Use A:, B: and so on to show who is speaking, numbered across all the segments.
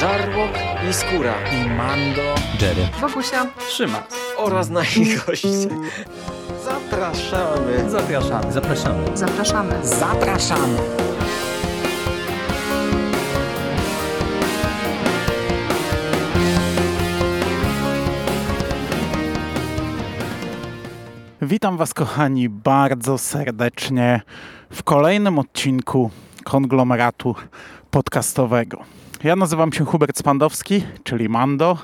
A: Żarłok i Skóra
B: i Mando,
C: Jerry,
D: Wokusia,
B: Trzyma.
A: oraz nasi goście. Zapraszamy.
B: Zapraszamy. Zapraszamy.
D: zapraszamy.
B: Zapraszamy.
E: Witam Was, kochani, bardzo serdecznie w kolejnym odcinku konglomeratu podcastowego. Ja nazywam się Hubert Spandowski, czyli Mando.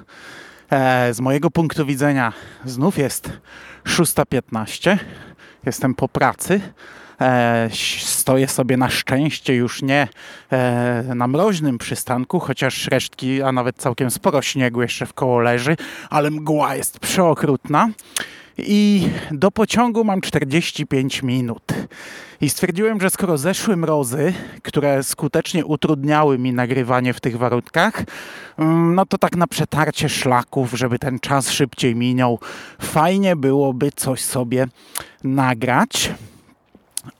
E: E, z mojego punktu widzenia znów jest 6.15. Jestem po pracy. E, stoję sobie na szczęście już nie e, na mroźnym przystanku, chociaż resztki, a nawet całkiem sporo śniegu jeszcze w koło leży, ale mgła jest przeokrutna. I do pociągu mam 45 minut. I stwierdziłem, że skoro zeszły mrozy, które skutecznie utrudniały mi nagrywanie w tych warunkach, mm, no to tak na przetarcie szlaków, żeby ten czas szybciej minął, fajnie byłoby coś sobie nagrać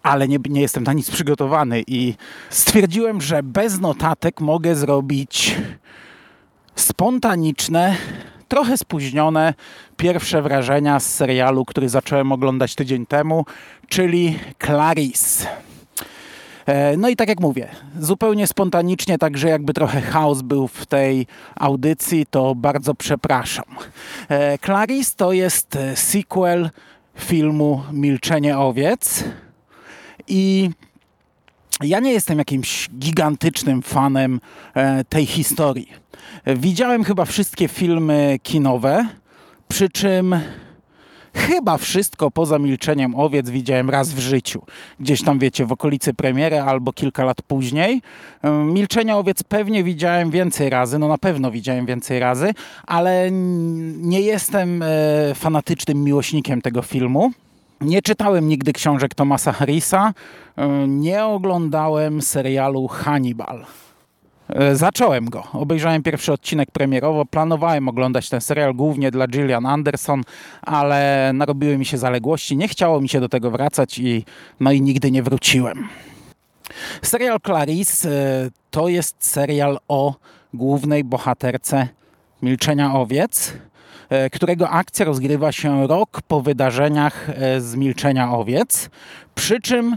E: ale nie, nie, jestem na nic przygotowany i stwierdziłem, że bez notatek mogę zrobić spontaniczne, trochę spóźnione pierwsze wrażenia z serialu, który zacząłem oglądać tydzień temu, czyli Clarice. E, no i tak jak mówię, zupełnie spontanicznie, także jakby trochę chaos był w tej audycji, to bardzo przepraszam. E, Clarice to jest sequel filmu Milczenie owiec i ja nie jestem jakimś gigantycznym fanem e, tej historii. Widziałem chyba wszystkie filmy kinowe, przy czym chyba wszystko poza milczeniem owiec widziałem raz w życiu. Gdzieś tam, wiecie, w okolicy premiery albo kilka lat później. Milczenie owiec pewnie widziałem więcej razy, no na pewno widziałem więcej razy, ale nie jestem e, fanatycznym miłośnikiem tego filmu. Nie czytałem nigdy książek Thomasa Harrisa, nie oglądałem serialu Hannibal. Zacząłem go. Obejrzałem pierwszy odcinek premierowo. Planowałem oglądać ten serial głównie dla Gillian Anderson, ale narobiły mi się zaległości. Nie chciało mi się do tego wracać i no i nigdy nie wróciłem. Serial Clarice to jest serial o głównej bohaterce Milczenia Owiec, którego akcja rozgrywa się rok po wydarzeniach z Milczenia Owiec. Przy czym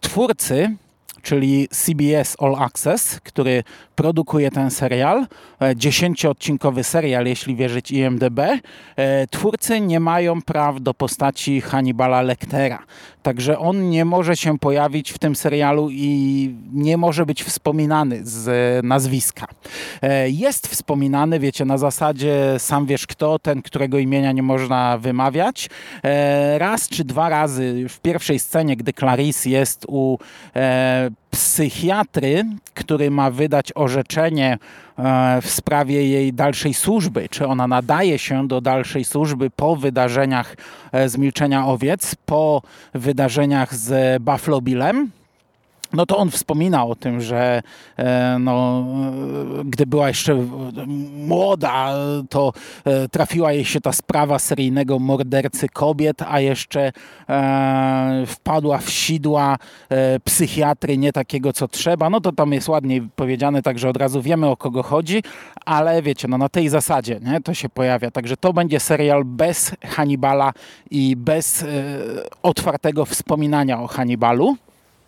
E: twórcy czyli CBS All Access, który produkuje ten serial, dziesięcioodcinkowy serial, jeśli wierzyć IMDB, twórcy nie mają praw do postaci Hannibala Lectera. Także on nie może się pojawić w tym serialu i nie może być wspominany z nazwiska. Jest wspominany, wiecie, na zasadzie sam wiesz kto, ten, którego imienia nie można wymawiać. Raz czy dwa razy w pierwszej scenie, gdy Clarice jest u psychiatry, który ma wydać orzeczenie w sprawie jej dalszej służby, czy ona nadaje się do dalszej służby po wydarzeniach z Milczenia Owiec, po wydarzeniach z Buffalo Billem, no to on wspomina o tym, że no, gdy była jeszcze młoda, to trafiła jej się ta sprawa seryjnego mordercy kobiet, a jeszcze wpadła w sidła psychiatry nie takiego, co trzeba. No to tam jest ładniej powiedziane, także od razu wiemy, o kogo chodzi, ale wiecie, no na tej zasadzie nie, to się pojawia. Także to będzie serial bez Hannibala i bez otwartego wspominania o Hannibalu.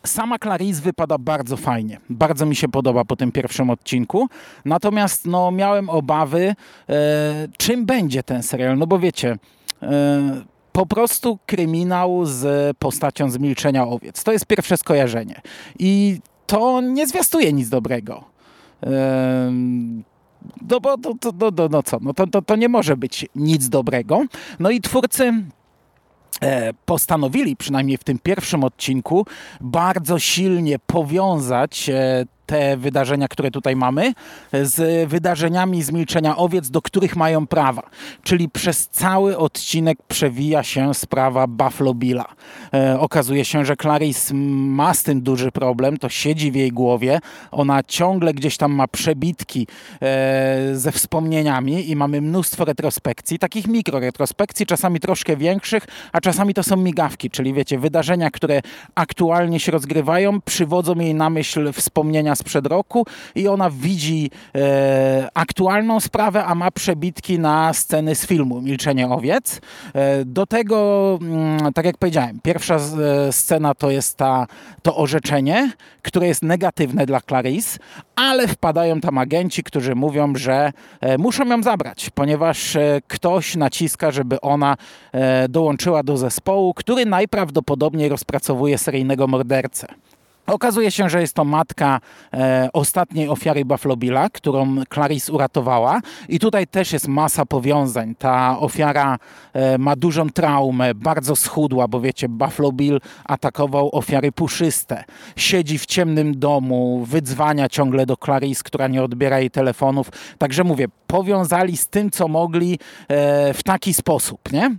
E: Sama Clarice wypada bardzo fajnie. Bardzo mi się podoba po tym pierwszym odcinku. Natomiast no, miałem obawy, e, czym będzie ten serial. No bo wiecie, e, po prostu kryminał z postacią z Milczenia Owiec. To jest pierwsze skojarzenie. I to nie zwiastuje nic dobrego. E, no bo to, to, to, no co, no to, to, to nie może być nic dobrego. No i twórcy postanowili, przynajmniej w tym pierwszym odcinku, bardzo silnie powiązać te wydarzenia, które tutaj mamy, z wydarzeniami z Milczenia Owiec, do których mają prawa. Czyli przez cały odcinek przewija się sprawa Buffalo Billa. E, okazuje się, że Clarice ma z tym duży problem, to siedzi w jej głowie. Ona ciągle gdzieś tam ma przebitki e, ze wspomnieniami i mamy mnóstwo retrospekcji, takich mikroretrospekcji, czasami troszkę większych, a czasami to są migawki, czyli wiecie, wydarzenia, które aktualnie się rozgrywają, przywodzą jej na myśl wspomnienia sprzed roku i ona widzi e, aktualną sprawę, a ma przebitki na sceny z filmu Milczenie owiec. E, do tego, mm, tak jak powiedziałem, pierwsza e, scena to jest ta, to orzeczenie, które jest negatywne dla Clarice, ale wpadają tam agenci, którzy mówią, że e, muszą ją zabrać, ponieważ e, ktoś naciska, żeby ona e, dołączyła do zespołu, który najprawdopodobniej rozpracowuje seryjnego mordercę. Okazuje się, że jest to matka e, ostatniej ofiary Buffalo Billa, którą Clarice uratowała. I tutaj też jest masa powiązań. Ta ofiara e, ma dużą traumę, bardzo schudła, bo wiecie, Buffalo Bill atakował ofiary puszyste. Siedzi w ciemnym domu, wydzwania ciągle do Clarice, która nie odbiera jej telefonów. Także mówię, powiązali z tym, co mogli e, w taki sposób, nie?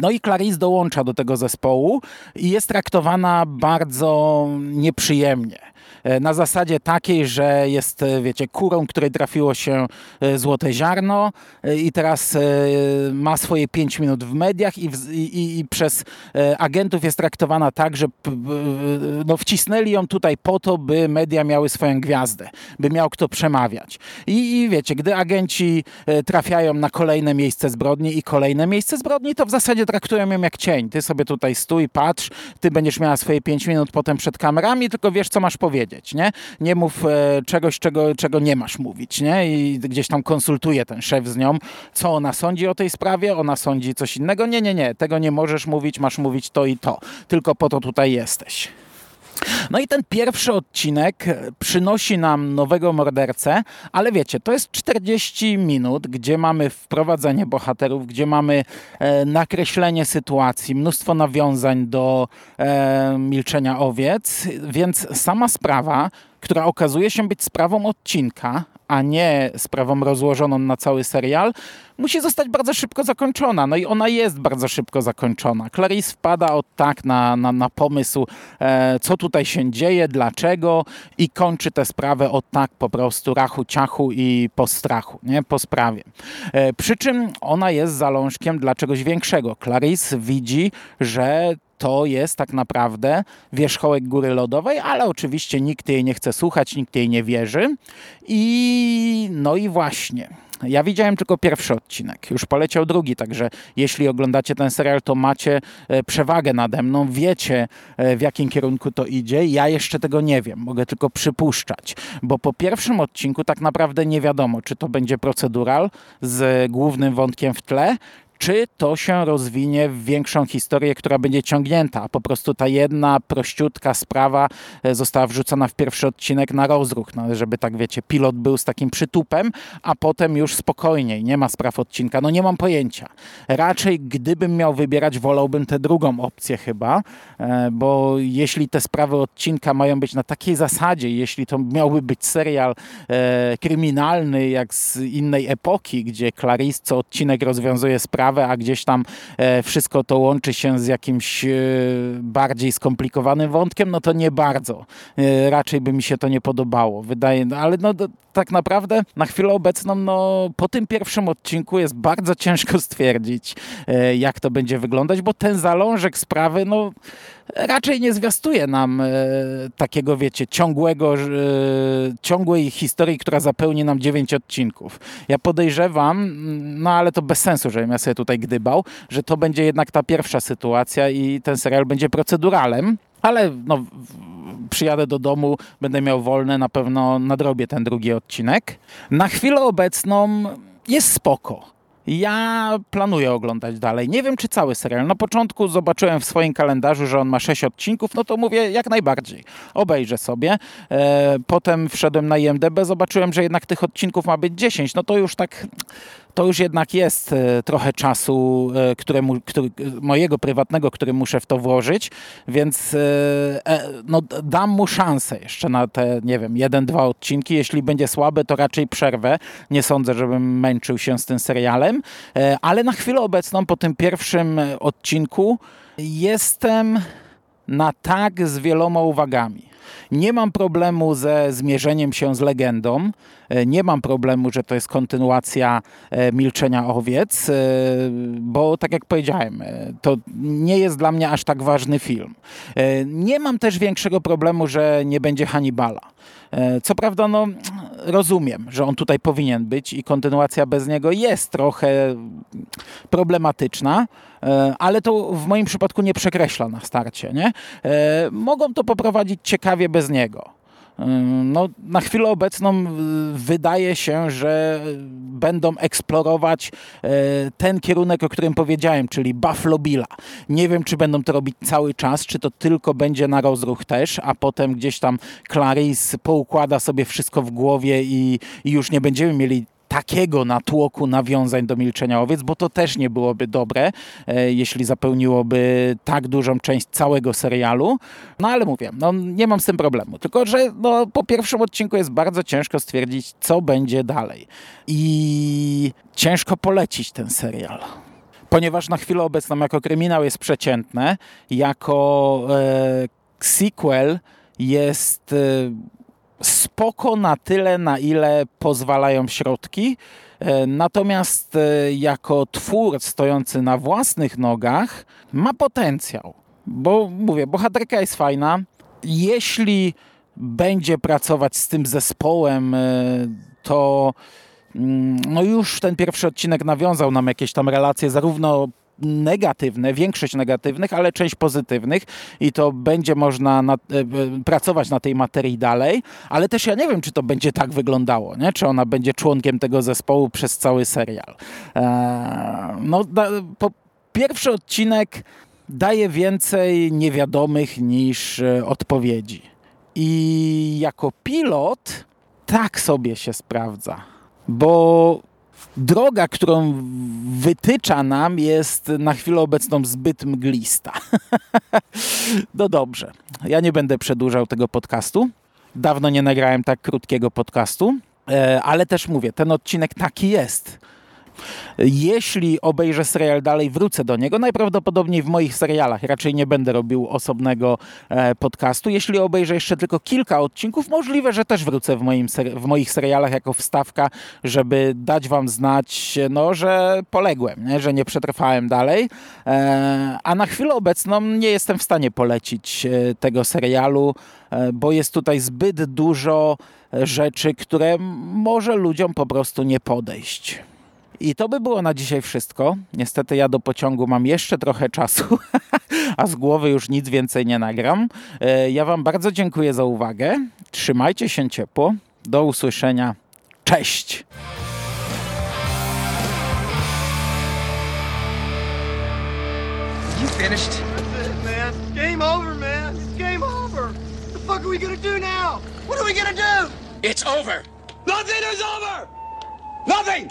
E: No i Clarice dołącza do tego zespołu i jest traktowana bardzo nieprzyjemnie. E, na zasadzie takiej, że jest, e, wiecie, kurą, której trafiło się e, złote ziarno i teraz ma swoje 5 minut w mediach i, w, i, i, przez agentów jest traktowana tak, że no, wcisnęli ją tutaj po to, by media miały swoją gwiazdę, by miał kto przemawiać. I, i wiecie, gdy agenci trafiają na kolejne miejsce zbrodni i kolejne miejsce zbrodni, to w zasadzie traktują ją jak cień. Ty sobie tutaj stój, patrz, ty będziesz miała swoje 5 minut potem przed kamerami, tylko wiesz, co masz powiedzieć, nie? Nie mów e, czegoś, czego, czego nie masz mówić, nie? I gdzieś tam konsultuje ten szef z nią, co ona sądzi o tej sprawie, ona sądzi coś innego. Nie, nie, nie, tego nie możesz mówić, masz mówić to i to. Tylko po to tutaj jesteś. No i ten pierwszy odcinek przynosi nam nowego mordercę, ale wiecie, to jest 40 minut, gdzie mamy wprowadzenie bohaterów, gdzie mamy e, nakreślenie sytuacji, mnóstwo nawiązań do e, milczenia owiec, więc sama sprawa, która okazuje się być sprawą odcinka, a nie sprawą rozłożoną na cały serial, musi zostać bardzo szybko zakończona. No i ona jest bardzo szybko zakończona. Clarice wpada od tak na, na, na pomysł, e, co tutaj się dzieje, dlaczego i kończy tę sprawę od tak po prostu rachu, ciachu i po strachu, nie? po sprawie. E, przy czym ona jest zalążkiem dla czegoś większego. Clarice widzi, że to jest tak naprawdę wierzchołek góry lodowej, ale oczywiście nikt jej nie chce słuchać, nikt jej nie wierzy. I no i właśnie. Ja widziałem tylko pierwszy odcinek, już poleciał drugi, także jeśli oglądacie ten serial, to macie e, przewagę nade mną, wiecie e, w jakim kierunku to idzie. Ja jeszcze tego nie wiem, mogę tylko przypuszczać, bo po pierwszym odcinku tak naprawdę nie wiadomo, czy to będzie procedural z głównym wątkiem w tle, czy to się rozwinie w większą historię, która będzie ciągnięta. Po prostu ta jedna prościutka sprawa e, została wrzucona w pierwszy odcinek na rozruch, no, żeby tak wiecie, pilot był z takim przytupem, a potem już spokojniej, nie ma spraw odcinka. No nie mam pojęcia. Raczej gdybym miał wybierać, wolałbym tę drugą opcję chyba, e, bo jeśli te sprawy odcinka mają być na takiej zasadzie, jeśli to miałby być serial e, kryminalny jak z innej epoki, gdzie Clarice co odcinek rozwiązuje sprawę, a gdzieś tam e, wszystko to łączy się z jakimś e, bardziej skomplikowanym wątkiem, no to nie bardzo. E, raczej by mi się to nie podobało. Wydaje, no, ale no tak naprawdę na chwilę obecną, no po tym pierwszym odcinku jest bardzo ciężko stwierdzić, jak to będzie wyglądać, bo ten zalążek sprawy, no raczej nie zwiastuje nam e, takiego, wiecie, ciągłego, e, ciągłej historii, która zapełni nam dziewięć odcinków. Ja podejrzewam, no ale to bez sensu, żebym ja sobie tutaj gdybał, że to będzie jednak ta pierwsza sytuacja i ten serial będzie proceduralem, ale no, przyjadę do domu, będę miał wolne, na pewno nadrobię ten drugi odcinek. Na chwilę obecną jest spoko. Ja planuję oglądać dalej. Nie wiem, czy cały serial. Na początku zobaczyłem w swoim kalendarzu, że on ma 6 odcinków, no to mówię jak najbardziej. Obejrzę sobie. E, potem wszedłem na IMDB, zobaczyłem, że jednak tych odcinków ma być 10. No to już tak to już jednak jest e, trochę czasu e, któremu, który, mojego prywatnego, który muszę w to włożyć, więc e, no, dam mu szansę jeszcze na te, nie wiem, jeden, dwa odcinki. Jeśli będzie słaby, to raczej przerwę. Nie sądzę, żebym męczył się z tym serialem, ale na chwilę obecną, po tym pierwszym odcinku, jestem na tak z wieloma uwagami. Nie mam problemu ze zmierzeniem się z legendą. E, nie mam problemu, że to jest kontynuacja e, Milczenia Owiec, e, bo tak jak powiedziałem, to nie jest dla mnie aż tak ważny film. Nie mam też większego problemu, że nie będzie Hannibala. Co prawda, no, rozumiem, że on tutaj powinien być i kontynuacja bez niego jest trochę problematyczna, ale to w moim przypadku nie przekreśla na starcie. Nie? Mogą to poprowadzić ciekawie bez niego. No, na chwilę obecną y, wydaje się, że będą eksplorować e, ten kierunek, o którym powiedziałem, czyli Buffalo Billa. Nie wiem, czy będą to robić cały czas, czy to tylko będzie na rozruch też, a potem gdzieś tam Clarice poukłada sobie wszystko w głowie i, i już nie będziemy mieli takiego natłoku nawiązań do Milczenia Owiec, bo to też nie byłoby dobre, e, jeśli zapełniłoby tak dużą część całego serialu. No ale mówię, no, nie mam z tym problemu. Tylko, że no, po pierwszym odcinku jest bardzo ciężko stwierdzić, co będzie dalej. I ciężko polecić ten serial. Ponieważ na chwilę obecną jako kryminał jest przeciętne, jako e, sequel jest e, spoko na tyle, na ile pozwalają środki. E, Natomiast e, jako twór stojący na własnych nogach ma potencjał. Bo mówię, bohaterka jest fajna. Jeśli będzie pracować z tym zespołem, e, to mm, no już ten pierwszy odcinek nawiązał nam jakieś tam relacje, zarówno negatywne, większość negatywnych, ale część pozytywnych i to będzie można na, e, e, pracować na tej materii dalej, ale też ja nie wiem, czy to będzie tak wyglądało, nie? czy ona będzie członkiem tego zespołu przez cały serial. Eee, no, da, po, pierwszy odcinek daje więcej niewiadomych niż e, odpowiedzi. I jako pilot tak sobie się sprawdza, bo droga, którą wytycza nam, jest na chwilę obecną zbyt mglista. no dobrze, ja nie będę przedłużał tego podcastu. Dawno nie nagrałem tak krótkiego podcastu, e, ale też mówię, ten odcinek taki jest. Jeśli obejrzę serial dalej, wrócę do niego. Najprawdopodobniej w moich serialach raczej nie będę robił osobnego e, podcastu. Jeśli obejrzę jeszcze tylko kilka odcinków, możliwe, że też wrócę w, moim w moich serialach jako wstawka, żeby dać Wam znać, no, że poległem, nie? że nie przetrwałem dalej. E, a na chwilę obecną nie jestem w stanie polecić e, tego serialu, bo jest tutaj zbyt dużo rzeczy, które może ludziom po prostu nie podejść. I to by było na dzisiaj wszystko. Niestety ja do pociągu mam jeszcze trochę czasu, a z głowy już nic więcej nie nagram. E, Ja Wam bardzo dziękuję za uwagę. Trzymajcie się ciepło. Do usłyszenia. Cześć!
C: You finished?
D: That's it, man. Game over, man. It's game over. What the fuck are we gonna do now? What are we gonna do?
C: It's over.
F: Nothing is over! Nothing!